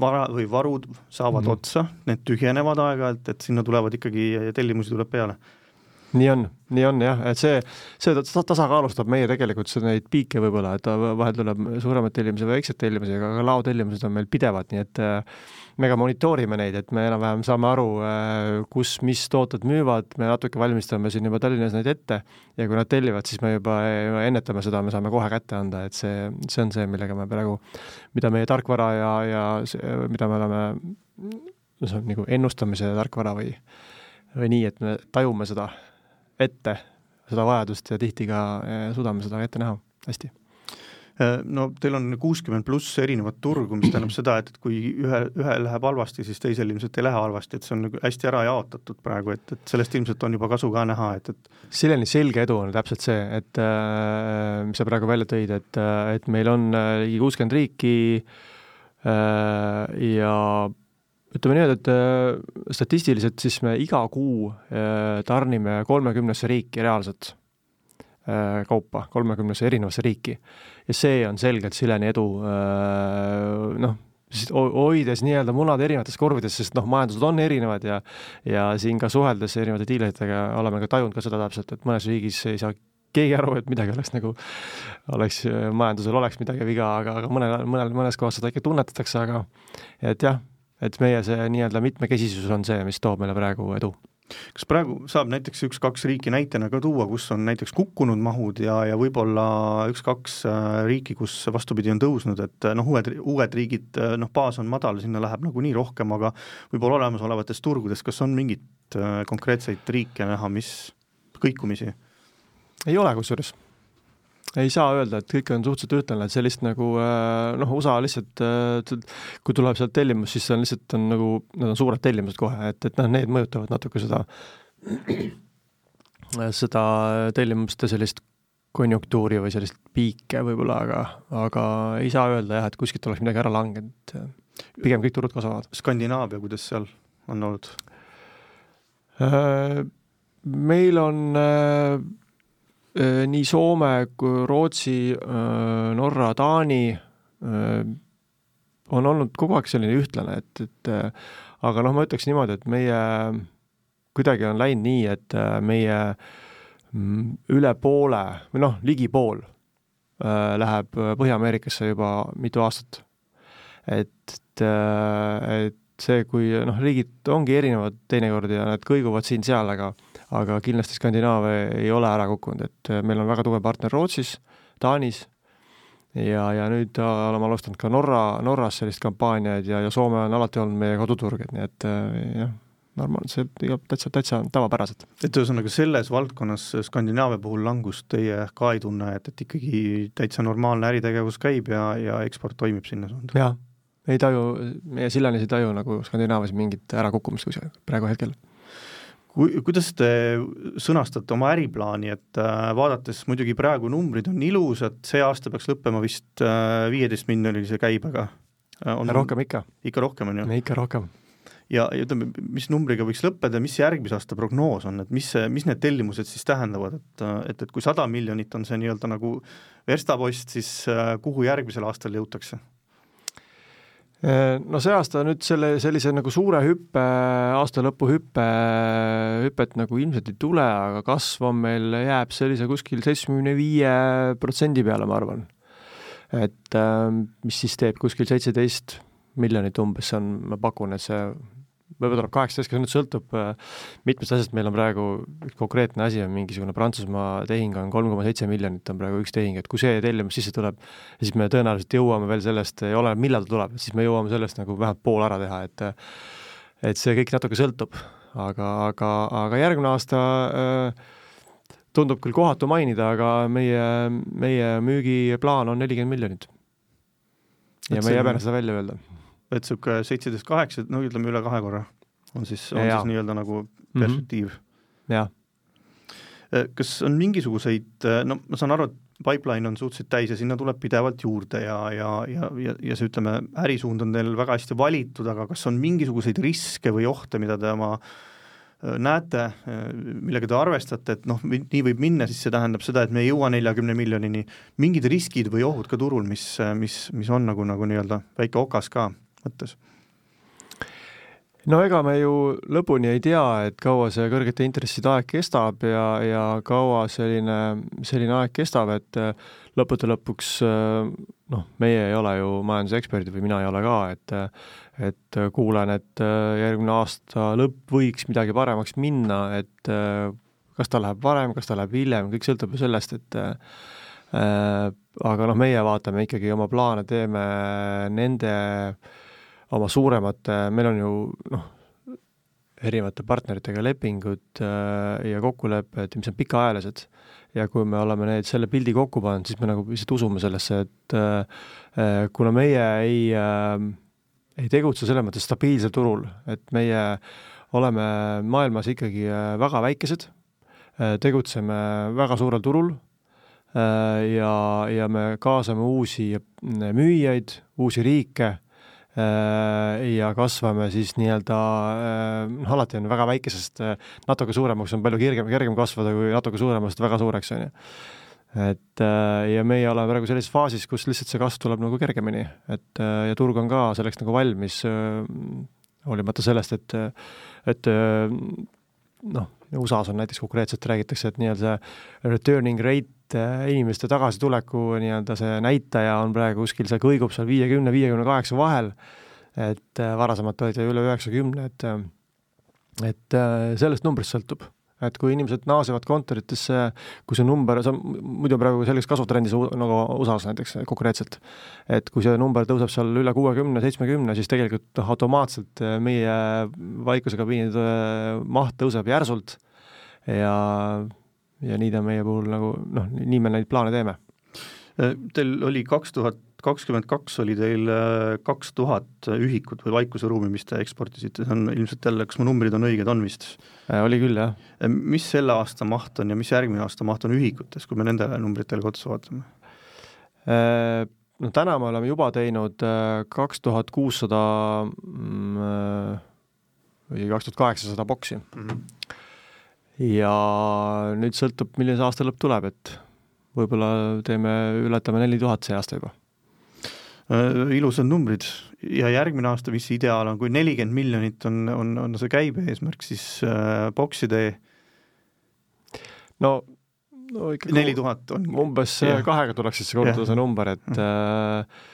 vara või varud saavad mm -hmm. otsa, need tühjenevad aeg-ajalt, et sinna tulevad ikkagi, tellimusi tuleb peale nii on, nii on jah, et see, see tasakaalustab meie tegelikult neid piike võib-olla, et vahel tuleb suuremaid tellimusi väikseid tellimusi, aga ka laotellimused on meil pidevad, nii et äh, me ka monitoorime neid, et me enam-vähem saame aru, äh, kus, mis tooted müüvad, me natuke valmistame siin juba Tallinnas neid ette ja kui nad tellivad, siis me juba ennetame seda, me saame kohe kätte anda, et see, see on see, millega me praegu, mida meie tarkvara ja, ja mida me oleme, no see on nagu ennustamise tarkvara või või nii, et me tajume seda ette seda vajadust ja tihti ka eh, suudame seda ette näha. Hästi. Eh, no teil on kuuskümmend pluss erinevat turgu, mis tähendab seda, et, et kui ühe, ühel läheb halvasti, siis teisel ilmselt ei lähe halvasti, et see on nagu hästi ära jaotatud praegu, et, et sellest ilmselt on juba kasu ka näha, et, et Sileni selge edu on täpselt see, et äh, mis sa praegu välja tõid, et, et meil on ligi kuuskümmend riiki äh, ja ütleme niimoodi, et äh, statistiliselt siis me iga kuu äh, tarnime kolmekümnesse riiki reaalselt äh, kaupa, kolmekümnesse erinevasse riiki. ja see on selgelt Sileni edu, noh, hoides nii-öelda munad erinevates korvides, sest noh, majandused on erinevad ja ja siin ka suheldes erinevate diileritega oleme ka tajunud ka seda täpselt, et mõnes riigis ei saa keegi aru, et midagi oleks nagu, oleks, majandusel oleks midagi viga, aga, aga mõnel, mõnel, mõnes kohas seda ikka tunnetatakse, aga et jah, et meie see nii-öelda mitmekesisus on see, mis toob meile praegu edu kas praegu saab näiteks üks-kaks riiki näitena ka tuua, kus on näiteks kukkunud mahud ja, ja võib-olla üks-kaks äh, riiki, kus vastupidi, on tõusnud, et äh, noh, uued, uued riigid, äh, noh, baas on madal, sinna läheb nagunii rohkem, aga võib-olla olemasolevatest turgudest, kas on mingeid konkreetseid riike näha, mis kõikumisi? ei ole kusjuures ei saa öelda, et kõik on suhteliselt ühtlane, et sellist nagu äh, noh, USA lihtsalt, äh, kui tuleb sealt tellimus, siis see on lihtsalt on nagu, need on suured tellimused kohe, et, et noh, need mõjutavad natuke seda, seda tellimuste sellist konjunktuuri või sellist piike võib-olla, aga, aga ei saa öelda jah, et kuskilt oleks midagi ära langenud, pigem kõik turud kasvavad. Skandinaavia, kuidas seal on olnud? Äh, meil on Äh, nii Soome kui Rootsi, Norra, Taani on olnud kogu aeg selline ühtlane, et, et aga noh, ma ütleks niimoodi, et meie kuidagi on läinud nii, et meie mm, üle poole või noh, ligi pool läheb Põhja-Ameerikasse juba mitu aastat. et, et see, kui noh, riigid ongi erinevad teinekord ja nad kõiguvad siin-seal, aga aga kindlasti Skandinaavia ei ole ära kukkunud, et äh, meil on väga tugev partner Rootsis, Taanis ja, ja nüüd oleme alustanud ka Norra, Norras sellist kampaaniaid ja, ja Soome on alati olnud meie koduturg, et nii et äh, jah, tuleb täitsa, täitsa tavapäraselt. et ühesõnaga selles valdkonnas Skandinaavia puhul langust teie ka ei tunne, et, et ikkagi täitsa normaalne äritegevus käib ja, ja eksport toimib sinna suunda? jah, ei taju, meie Sillanis ei taju nagu Skandinaavias mingit ärakukkumist kuskil praegu hetkel kui, kuidas te sõnastate oma äriplaani, et äh, vaadates muidugi praegu numbrid on ilusad, see aasta peaks lõppema vist äh, viieteist äh, käibega äh,. on rohkem ikka. ikka rohkem, on ju? ikka rohkem. ja, ja ütleme, mis numbriga võiks lõppeda, mis järgmise aasta prognoos on, et mis see, mis need tellimused siis tähendavad, et, et, et kui sada miljonit on see nii-öelda nagu verstapost, siis äh, kuhu järgmisel aastal jõutakse? No see aasta nüüd selle, sellise nagu suure hüppe, aasta lõpu hüppe, hüpet nagu ilmselt ei tule, aga kasv on meil, jääb sellise kuskil seitsmekümne viie protsendi peale, ma arvan. et mis siis teeb kuskil seitseteist miljonit umbes, see on, ma pakun, et see võib-olla tuleb kaheksateist, kas nüüd sõltub äh, mitmest asjast, meil on praegu üks konkreetne asi on mingisugune Prantsusmaa tehing on kolm koma seitse miljonit on praegu üks tehing, et kui see tellimus sisse tuleb, siis me tõenäoliselt jõuame veel sellest, oleneb millal ta tuleb, siis me jõuame sellest nagu vähemalt pool ära teha, et et see kõik natuke sõltub, aga, aga, aga järgmine aasta äh, tundub küll kohatu mainida, aga meie, meie müügiplaan on nelikümmend miljonit. ja me ei häbene seda välja öelda et niisugune seitseteist, kaheksa, no ütleme üle kahe korra on siis, on ja. siis nii-öelda nagu mhm. perspektiiv mm. -hmm. jah. Äh, kas on mingisuguseid, äh, no ma saan aru, et pipeline on suhteliselt täis ja sinna tuleb pidevalt juurde ja, ja, ja, ja, ja see, ütleme, ärisuund on teil väga hästi valitud, aga kas on mingisuguseid riske või ohte, mida te oma äh, näete, millega te arvestate, et noh, nii võib minna, siis see tähendab seda, et me ei jõua neljakümne miljonini, mingid riskid või ohud ka turul, mis, mis, mis on nagu, nagu nii-öelda väike okas ka mõttes? no ega me ju lõpuni ei tea, et kaua see kõrgete intresside aeg kestab ja, ja kaua selline, selline aeg kestab, et äh, lõppude lõpuks äh, noh, meie ei ole ju majanduseksperdid või mina ei ole ka, et et kuulen, et äh, järgmine aasta lõpp võiks midagi paremaks minna, et kas ta läheb varem, kas ta läheb hiljem, kõik sõltub ju sellest, et äh, aga noh, meie vaatame ikkagi oma plaane, teeme nende äh, oma suuremate, meil on ju noh, erinevate partneritega lepingud äh, ja kokkulepped, mis on pikaajalised. ja kui me oleme need, selle pildi kokku pannud, siis me nagu lihtsalt usume sellesse, et äh, äh, kuna meie ei, ei tegutse selles mõttes stabiilsel turul, et meie oleme maailmas ikkagi väga väikesed, tegutseme väga suurel turul ja, ja me kaasame uusi müüjaid, uusi riike ja kasvame siis nii-öelda, noh alati on väga väikesest äh, natuke suuremaks on palju kergem, kergem kasvada kui natuke suuremast väga suureks, on ju. et ja meie oleme praegu sellises faasis, kus lihtsalt see kasv tuleb nagu kergemini, et ja turg on ka selleks nagu valmis, hoolimata sellest, et, et noh, USA-s on näiteks konkreetselt räägitakse, et nii-öelda see returning rate inimeste tagasituleku nii-öelda see näitaja on praegu kuskil, see kõigub seal viiekümne, viiekümne kaheksa vahel, et varasemalt olid üle üheksakümne, et et sellest numbrist sõltub. Et kui inimesed naasevad kontoritesse, kui see number, see on muidu praegu selges kasvutrendis nagu USA-s näiteks konkreetselt, et kui see number tõuseb seal üle kuuekümne, seitsmekümne, siis tegelikult noh, automaatselt meie vaikuskabiinide maht tõuseb järsult. Ja, ja nii ta meie puhul nagu noh, nii me neid plaane teeme. Teil oli kaks tuhat kakskümmend kaks oli teil äh, kaks tuhat ühikut või vaikuseruumi, mis te eksportisite, see on ilmselt jälle, kas mu numbrid on õiged, on vist? Äh, oli küll, jah. Äh, mis selle aasta maht on ja mis järgmine aasta maht on ühikutes, kui me nendele numbritele ka otsa vaatame? No täna me oleme juba teinud kaks tuhat kuussada mm, või kaks tuhat kaheksasada boksi mm. -hmm. Ja nüüd sõltub, milline see aasta lõpp tuleb, et võib-olla teeme, ületame neli tuhat see aasta juba äh, ilusad numbrid ja järgmine aasta, mis ideaal on, kui nelikümmend miljonit on, on, on see käibe eesmärk, siis äh, bokside no no ikkagi neli tuhat on umbes yeah. kahega tuleks siis korrutada see number, et mm. äh,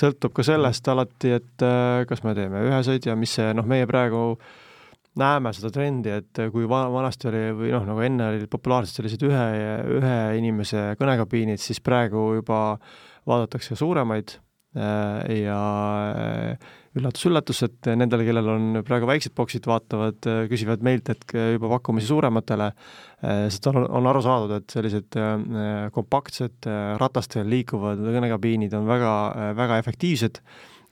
sõltub ka sellest alati, et äh, kas me teeme ühe sõitja, mis see noh, meie praegu näeme seda trendi, et kui va-, vanasti oli või noh, nagu enne olid populaarsed sellised ühe, ühe inimese kõnekabiinid, siis praegu juba vaadatakse suuremaid Äh, ja üllatus-üllatus, äh, et nendele, kellel on praegu väiksed boksid, vaatavad, äh, küsivad meilt, et juba pakkumisi suurematele, sest on, on aru saadud, et sellised kompaktsed ratastel liikuvad kõnekabiinid on väga, väga efektiivsed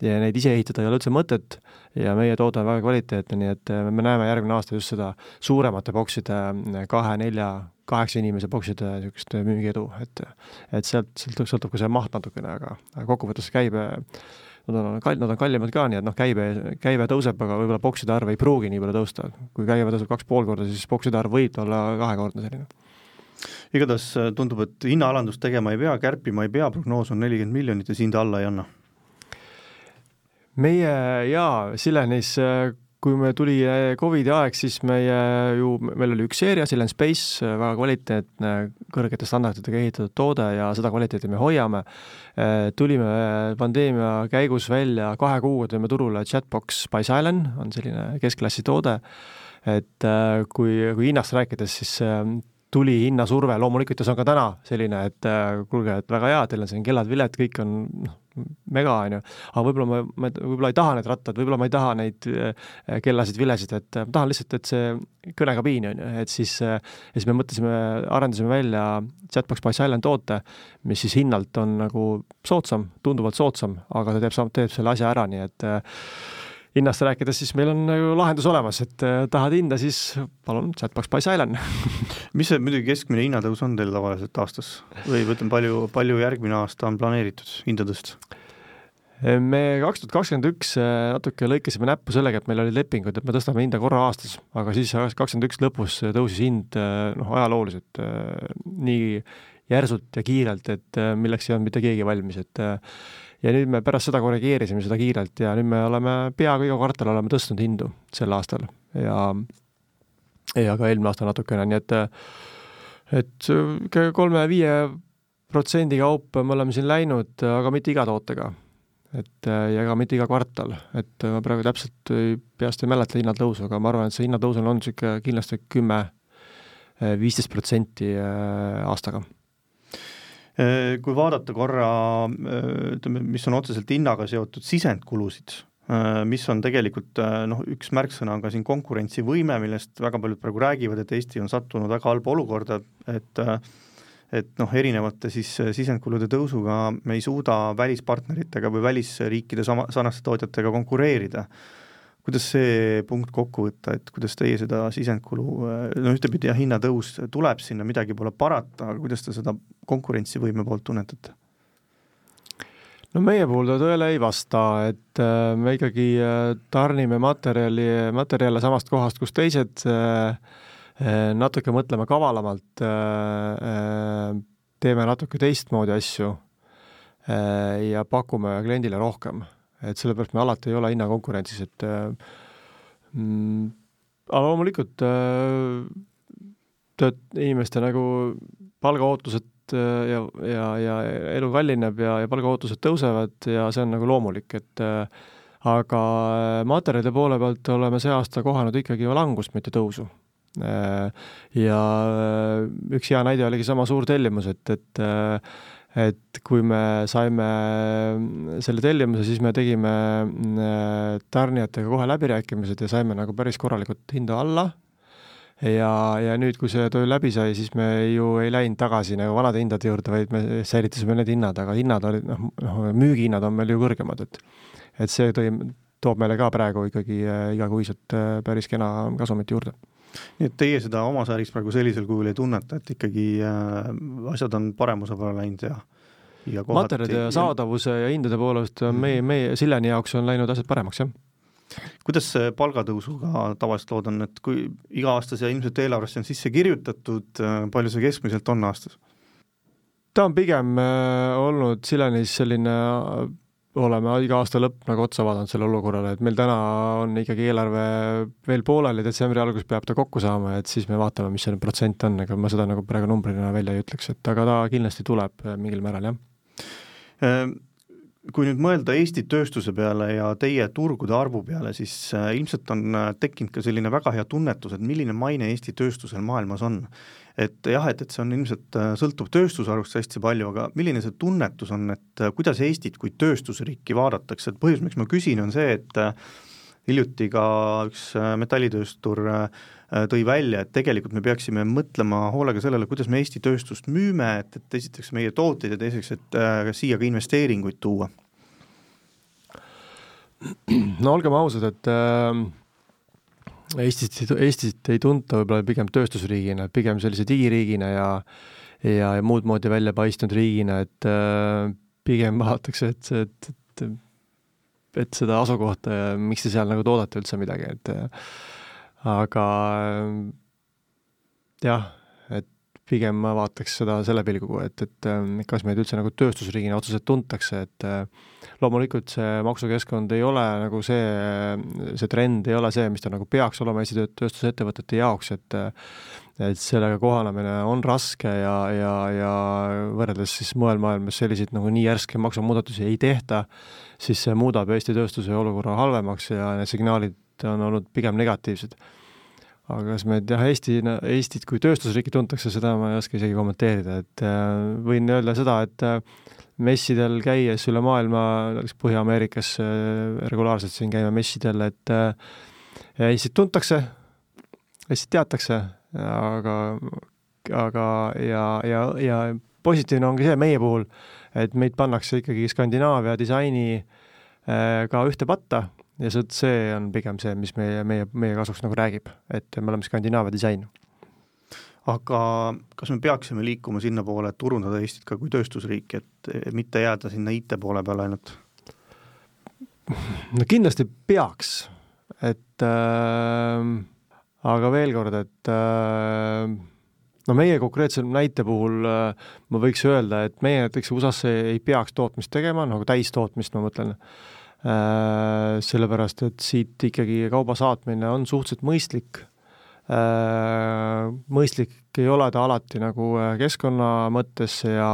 ja neid ise ehitada ei ole üldse mõtet ja meie toode on väga kvaliteetne, nii et me näeme järgmine aasta just seda suuremate bokside kahe-nelja kaheksa inimese bokside niisugust müügiedu, et et sealt sõltub, sõltub ka see maht natukene, aga, aga kokkuvõttes käibe nad on kall-, nad on kallimad ka, nii et noh, käibe, käive tõuseb, aga võib-olla bokside arv ei pruugi nii palju tõusta. kui käive tõuseb kaks pool korda, siis bokside arv võib olla kahekordne selline. igatahes äh, tundub, et hinnaalandust tegema ei pea, kärpima ei pea, prognoos on nelikümmend miljonit ja siin ta alla ei anna. Meie jaa, Silenis äh, kui me tuli eh, Covidi aeg, siis meie ju, meil oli üks seeria, Silent Space, eh, väga kvaliteetne, kõrgete standarditega ehitatud toode ja seda kvaliteeti me hoiame. Tulime pandeemia käigus välja, kahe kuuga tõime turule Chatbox by Silent, on selline keskklassi toode, et kui, kui hinnast rääkides, siis tuli hinnasurve, loomulikult ja see on ka täna selline, et kuulge, et väga hea, teil on siin kellad-viled, kõik on noh, mega, on ju, aga võib-olla ma, ma võib-olla ei taha need rattad, võib-olla ma ei taha neid äh, kellasid, vilesid, et äh, ma tahan lihtsalt, et see kõnekabiin, on ju, et siis, äh, ja siis me mõtlesime, arendasime välja Chatbox by Silent toote, mis siis hinnalt on nagu soodsam, tunduvalt soodsam, aga ta teeb, teeb selle asja ära, nii et hinnast rääkides, siis meil on nagu lahendus olemas, et tahad hinda, siis palun, Chatbox by Silent mis see muidugi keskmine hinnatõus on teil tavaliselt aastas või ütleme, palju, palju järgmine aasta on planeeritud hinda tõsta? me kaks tuhat kakskümmend üks äh, natuke lõikasime näppu sellega, et meil olid lepingud, et me tõstame hinda korra aastas, aga siis kakskümmend üks lõpus tõusis hind äh, noh, ajalooliselt äh, nii järsult ja kiirelt, et milleks ei olnud mitte keegi valmis, et ja nüüd me pärast seda korrigeerisime seda kiirelt ja nüüd me oleme peaaegu iga kvartal oleme tõstnud hindu sel aastal ja ja ka eelmine aasta natukene, nii et et kolme-viie protsendi kaupa me oleme siin läinud, aga mitte iga tootega. et ja ka mitte iga kvartal, et ma praegu täpselt ei, peast ei mäleta hinnatõusu, aga ma arvan, et see hinnatõus on olnud niisugune kindlasti kümme, viisteist protsenti aastaga kui vaadata korra ütleme, mis on otseselt hinnaga seotud sisendkulusid, mis on tegelikult äh, noh, üks märksõna on ka siin konkurentsivõime, millest väga paljud praegu räägivad, et Eesti on sattunud väga halba olukorda, et äh, et noh, erinevate siis sisendkulude tõusuga me ei suuda välispartneritega või välisriikide sama, sarnaste tootjatega konkureerida. kuidas see punkt kokku võtta, et kuidas teie seda sisendkulu, no ühtepidi jah, hinnatõus tuleb sinna, midagi pole parata, aga kuidas te seda konkurentsivõime poolt tunnetate? No meie puhul ta tõele ei vasta, et äh, me ikkagi äh, tarnime materjali, materjale samast kohast, kus teised äh, natuke mõtleme kavalamalt, teeme natuke teistmoodi asju ja pakume kliendile rohkem. et sellepärast me alati ei ole hinnakonkurentsis, et mm, aga loomulikult tööd, inimeste nagu palgaootused ja, ja, ja elu kallineb ja, ja palgaootused tõusevad ja see on nagu loomulik, et äh, aga materjalide poole pealt oleme see aasta kohanud ikkagi langust, mitte tõusu. Ja üks hea näide oligi sama suur tellimus, et, et et kui me saime selle tellimuse, siis me tegime tarnijatega kohe läbirääkimised ja saime nagu päris korralikult hinda alla ja, ja nüüd, kui see töö läbi sai, siis me ju ei läinud tagasi nagu vanade hindade juurde, vaid me säilitasime need hinnad, aga hinnad olid noh, noh müügihinnad on meil ju kõrgemad, et et see tõi, toob meile ka praegu ikkagi äh, igakuiselt äh, päris kena kasumit juurde. Nii et teie seda oma sääriks praegu sellisel kujul ei tunneta, et ikkagi äh, asjad on paremuse poole läinud ja ja materjalide ja saadavuse ja hindade poolest on meie, meie Silleni jaoks on läinud asjad paremaks, jah kuidas see palgatõusuga tavaliselt lood on, et kui iga-aastase ilmselt eelarvesse on sisse kirjutatud, äh, palju see keskmiselt on aastas? ta on pigem äh, olnud Silenis selline äh, oleme iga aasta lõpp nagu otsa vaadanud sellele olukorrale, et meil täna on ikkagi eelarve veel pooleli, detsembri alguses peab ta kokku saama, et siis me vaatame, mis see protsent on, ega ma seda nagu praegu numbrina välja ei ütleks, et aga ta kindlasti tuleb mingil määral, jah kui nüüd mõelda Eesti tööstuse peale ja teie turgude arvu peale, siis äh, ilmselt on äh, tekkinud ka selline väga hea tunnetus, et milline maine Eesti tööstusel maailmas on. et jah, et, et see on ilmselt, äh, sõltub tööstusharust hästi palju, aga milline see tunnetus on, et kuidas Eestit kui tööstusriiki vaadatakse, et põhjus, miks ma küsin, on see, et hiljuti ka üks metallitööstur tõi välja, et tegelikult me peaksime mõtlema hoolega sellele, kuidas me Eesti tööstust müüme, et, et esiteks meie tooteid ja teiseks, et siia ka investeeringuid tuua. No olgem ausad, et äh, Eestit, Eestit ei tunta võib-olla pigem tööstusriigina, pigem sellise digiriigina ja ja, ja muud moodi välja paistnud riigina, et äh, pigem vaadatakse, et, et, et et seda asukohta ja miks te seal nagu toodate üldse midagi, et aga jah, et pigem ma vaataks seda selle pilguga, et, et kas meid üldse nagu tööstusriigina otseselt tuntakse, et loomulikult see maksukeskkond ei ole nagu see, see trend ei ole see, mis ta nagu peaks olema Eesti tööstusettevõtete jaoks, et et sellega kohanemine on raske ja, ja, ja võrreldes siis mujal maailmas selliseid nagu nii järske maksumuudatusi ei tehta, siis see muudab Eesti tööstuse olukorra halvemaks ja need signaalid on olnud pigem negatiivsed. Aga kas me jah, Eesti, Eestit kui tööstusriiki tuntakse, seda ma ei oska isegi kommenteerida, et äh, võin öelda seda, et äh, messidel käies üle maailma, näiteks Põhja-Ameerikas äh, regulaarselt siin käime messidel, et Eestit tuntakse, Eestit teatakse, aga, aga ja, ja, ja positiivne ongi see meie puhul, et meid pannakse ikkagi Skandinaavia disaini ka ühte patta ja see, see on pigem see, mis meie, meie, meie kasuks nagu räägib, et me oleme Skandinaavia disain aga kas me peaksime liikuma sinnapoole, et turundada Eestit ka kui tööstusriiki, et mitte jääda sinna IT poole peale ainult? no kindlasti peaks, et äh, aga veel kord, et äh, no meie konkreetse näite puhul äh, ma võiks öelda, et meie näiteks USA-sse ei peaks tootmist tegema, nagu täistootmist ma mõtlen äh,, sellepärast et siit ikkagi kauba saatmine on suhteliselt mõistlik Äh, mõistlik ei ole ta alati nagu äh, keskkonna mõttes ja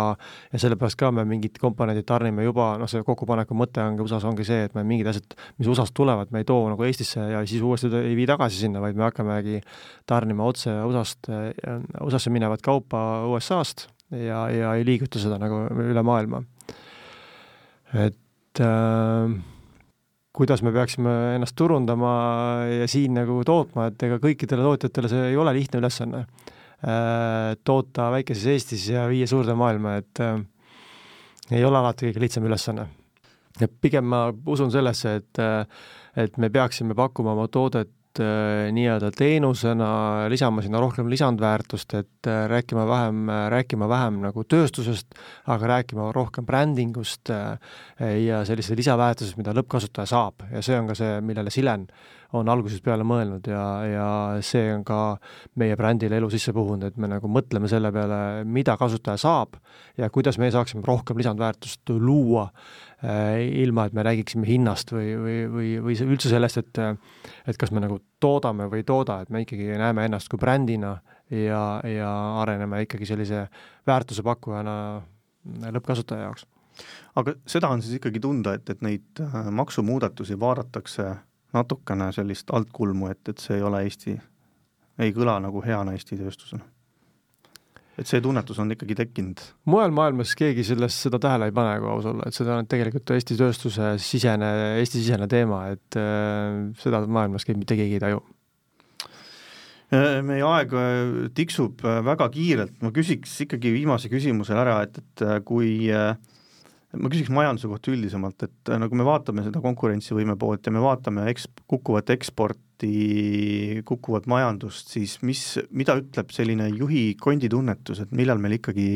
ja sellepärast ka me mingid komponendid tarnime juba, noh, see kokkupaneku mõte ongi USA-s ongi see, et me mingid asjad, mis USA-st tulevad, me ei too nagu Eestisse ja siis uuesti ei vii tagasi sinna, vaid me hakkamegi tarnima otse USA-st, äh, USA-sse minevat kaupa USA-st ja, ja ei liiguta seda nagu üle maailma. et äh, kuidas me peaksime ennast turundama ja siin nagu tootma, et ega kõikidele tootjatele see ei ole lihtne ülesanne. Äh, toota väikeses Eestis ja viia suurde maailma, et äh, ei ole alati kõige lihtsam ülesanne. ja pigem ma usun sellesse, et äh, et me peaksime pakkuma oma toodet nii-öelda teenusena, lisama sinna rohkem lisandväärtust, et äh, rääkima vähem, rääkima vähem nagu tööstusest, aga rääkima rohkem brändingust äh, ja sellisest lisaväärtusest, mida lõppkasutaja saab. Ja see on ka see, millele Silen on algusest peale mõelnud ja, ja see on ka meie brändile elu sisse puhunud, et me nagu mõtleme selle peale, mida kasutaja saab ja kuidas me saaksime rohkem lisandväärtust luua äh, ilma, et me räägiksime hinnast või, või, või, või üldse sellest, et et kas me nagu toodame või ei tooda, et me ikkagi näeme ennast kui brändina ja, ja areneme ikkagi sellise väärtuse pakkujana lõppkasutaja jaoks. Aga seda on siis ikkagi tunda, et, et neid äh, maksumuudatusi vaadatakse natukene sellist altkulmu, et, et see ei ole Eesti, ei kõla nagu heana Eesti tööstusena. et see tunnetus on ikkagi tekkinud? mujal maailmas keegi sellest, seda tähele ei pane, kui aus olla, et seda on tegelikult Eesti tööstuse sisene, Eesti-sisene teema, et äh, seda maailmas mitte keegi ei taju. Äh, meie aeg äh, tiksub äh, väga kiirelt, ma küsiks ikkagi viimase küsimuse ära, et, et kui ma küsiks majanduse kohta üldisemalt, et nagu me vaatame seda konkurentsivõime poolt ja me vaatame eks-, kukkuvat eksporti, kukkuvat majandust, siis mis, mida ütleb selline juhi konditunnetus, et millal meil ikkagi,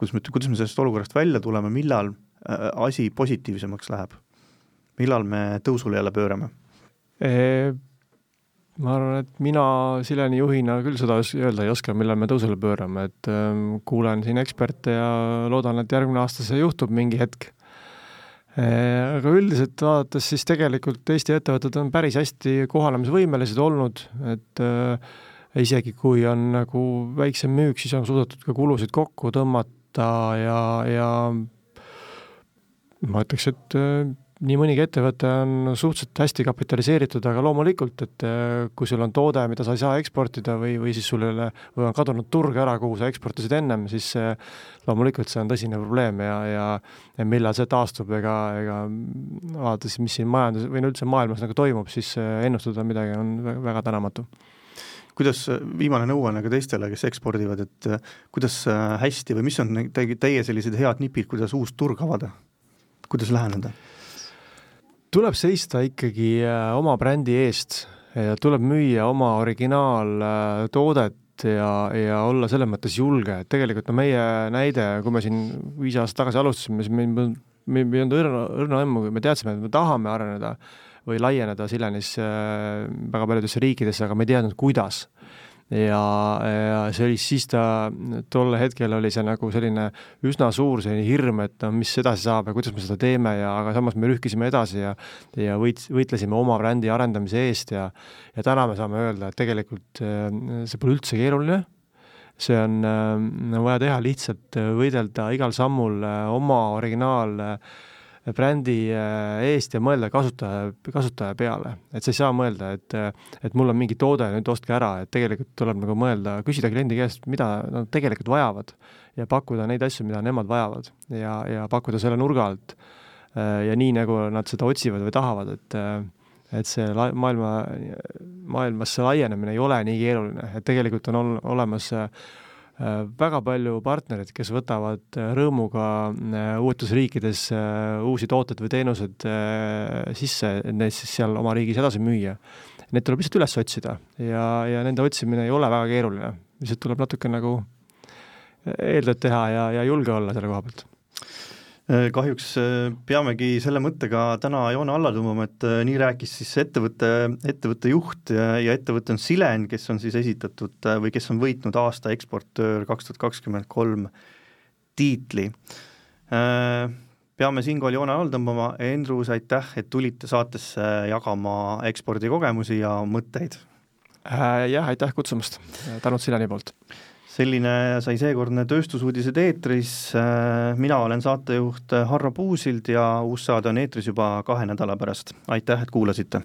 kuidas me, kuidas me sellest olukorrast välja tuleme, millal äh, asi positiivsemaks läheb? millal me tõusule jälle pöörame e? Ma arvan, et mina Sileni juhina küll seda öelda ei oska, millal me tõusule pöörame, et ähm, kuulen siin eksperte ja loodan, et järgmine aasta see juhtub mingi hetk. Äh, aga üldiselt vaadates siis tegelikult Eesti ettevõtted on päris hästi kohanemisvõimelised olnud, et äh, isegi kui on nagu väiksem müük, siis on suudetud ka kulusid kokku tõmmata ja, ja ma ütleks, et äh, nii mõnigi ettevõte on suhteliselt hästi kapitaliseeritud, aga loomulikult, et äh, kui sul on toode, mida sa ei saa eksportida või, või siis sul ei ole, või on kadunud turg ära, kuhu sa eksportisid ennem, siis äh, loomulikult see on tõsine probleem ja, ja ja millal see taastub, ega, ega vaadates, mis siin majandus või no üldse maailmas nagu toimub, siis äh, ennustada midagi on väga tänamatu kuidas, viimane nõuanne ka teistele, kes ekspordivad, et kuidas hästi või mis on teie sellised head nipid, kuidas uus turg avada, kuidas läheneda? Tuleb seista ikkagi äh, oma brändi eest tuleb müüa oma originaaltoodet ja, ja olla selles mõttes julge, et tegelikult no meie näide, kui me siin viis aastat tagasi alustasime, siis meil, meil ei olnud õrna, õrna aimu, me teadsime, et me tahame areneda või laieneda Silenis äh, väga paljudesse riikidesse, aga me ei teadnud, kuidas ja, ja see oli siis ta, tol hetkel oli see nagu selline üsna suur selline hirm, et no mis edasi saab ja kuidas me seda teeme ja aga samas me rühkisime edasi ja ja võit-, võitlesime oma brändi arendamise eest ja ja täna me saame öelda, et tegelikult äh, see pole üldse keeruline, see on äh, vaja teha lihtsalt, võidelda igal sammul äh, oma originaal äh, brändi äh, eest ja mõelda kasutaja, kasutaja peale. et sa ei saa mõelda, et, et mul on mingi toode, nüüd ostke ära, et tegelikult tuleb nagu mõelda, küsida kliendi käest, mida nad tegelikult vajavad ja pakkuda neid asju, mida nemad vajavad ja, ja pakkuda selle nurga alt. Äh, ja nii, nagu nad seda otsivad või tahavad, et et see la-, maailma, maailmas see laienemine ei ole nii keeruline, et tegelikult on ol-, olemas äh, Äh, väga palju partnereid, kes võtavad äh, rõõmuga äh, uutes riikides uusi tooteid või teenuseid sisse, et neid siis seal oma riigis edasi müüa. Need tuleb lihtsalt üles otsida ja, ja nende otsimine ei ole väga keeruline, lihtsalt tuleb natuke nagu eeltööd teha ja, ja julge olla selle koha pealt Äh, kahjuks äh, peamegi selle mõttega täna joone alla tõmbama, et äh, nii rääkis siis ettevõtte, ettevõtte juht ja, ja ettevõte on Silen, kes on siis esitatud või kes on võitnud aasta eksportöör kaks tuhat kakskümmend kolm tiitli. peame siinkohal joone alla tõmbama, Endrus, aitäh, et tulite saatesse jagama ekspordikogemusi ja mõtteid. Jah, aitäh kutsumast, tänud Sileni poolt selline sai seekordne Tööstusuudised eetris, mina olen saatejuht Harro Puusild ja uus saade on eetris juba kahe nädala pärast, aitäh, et kuulasite!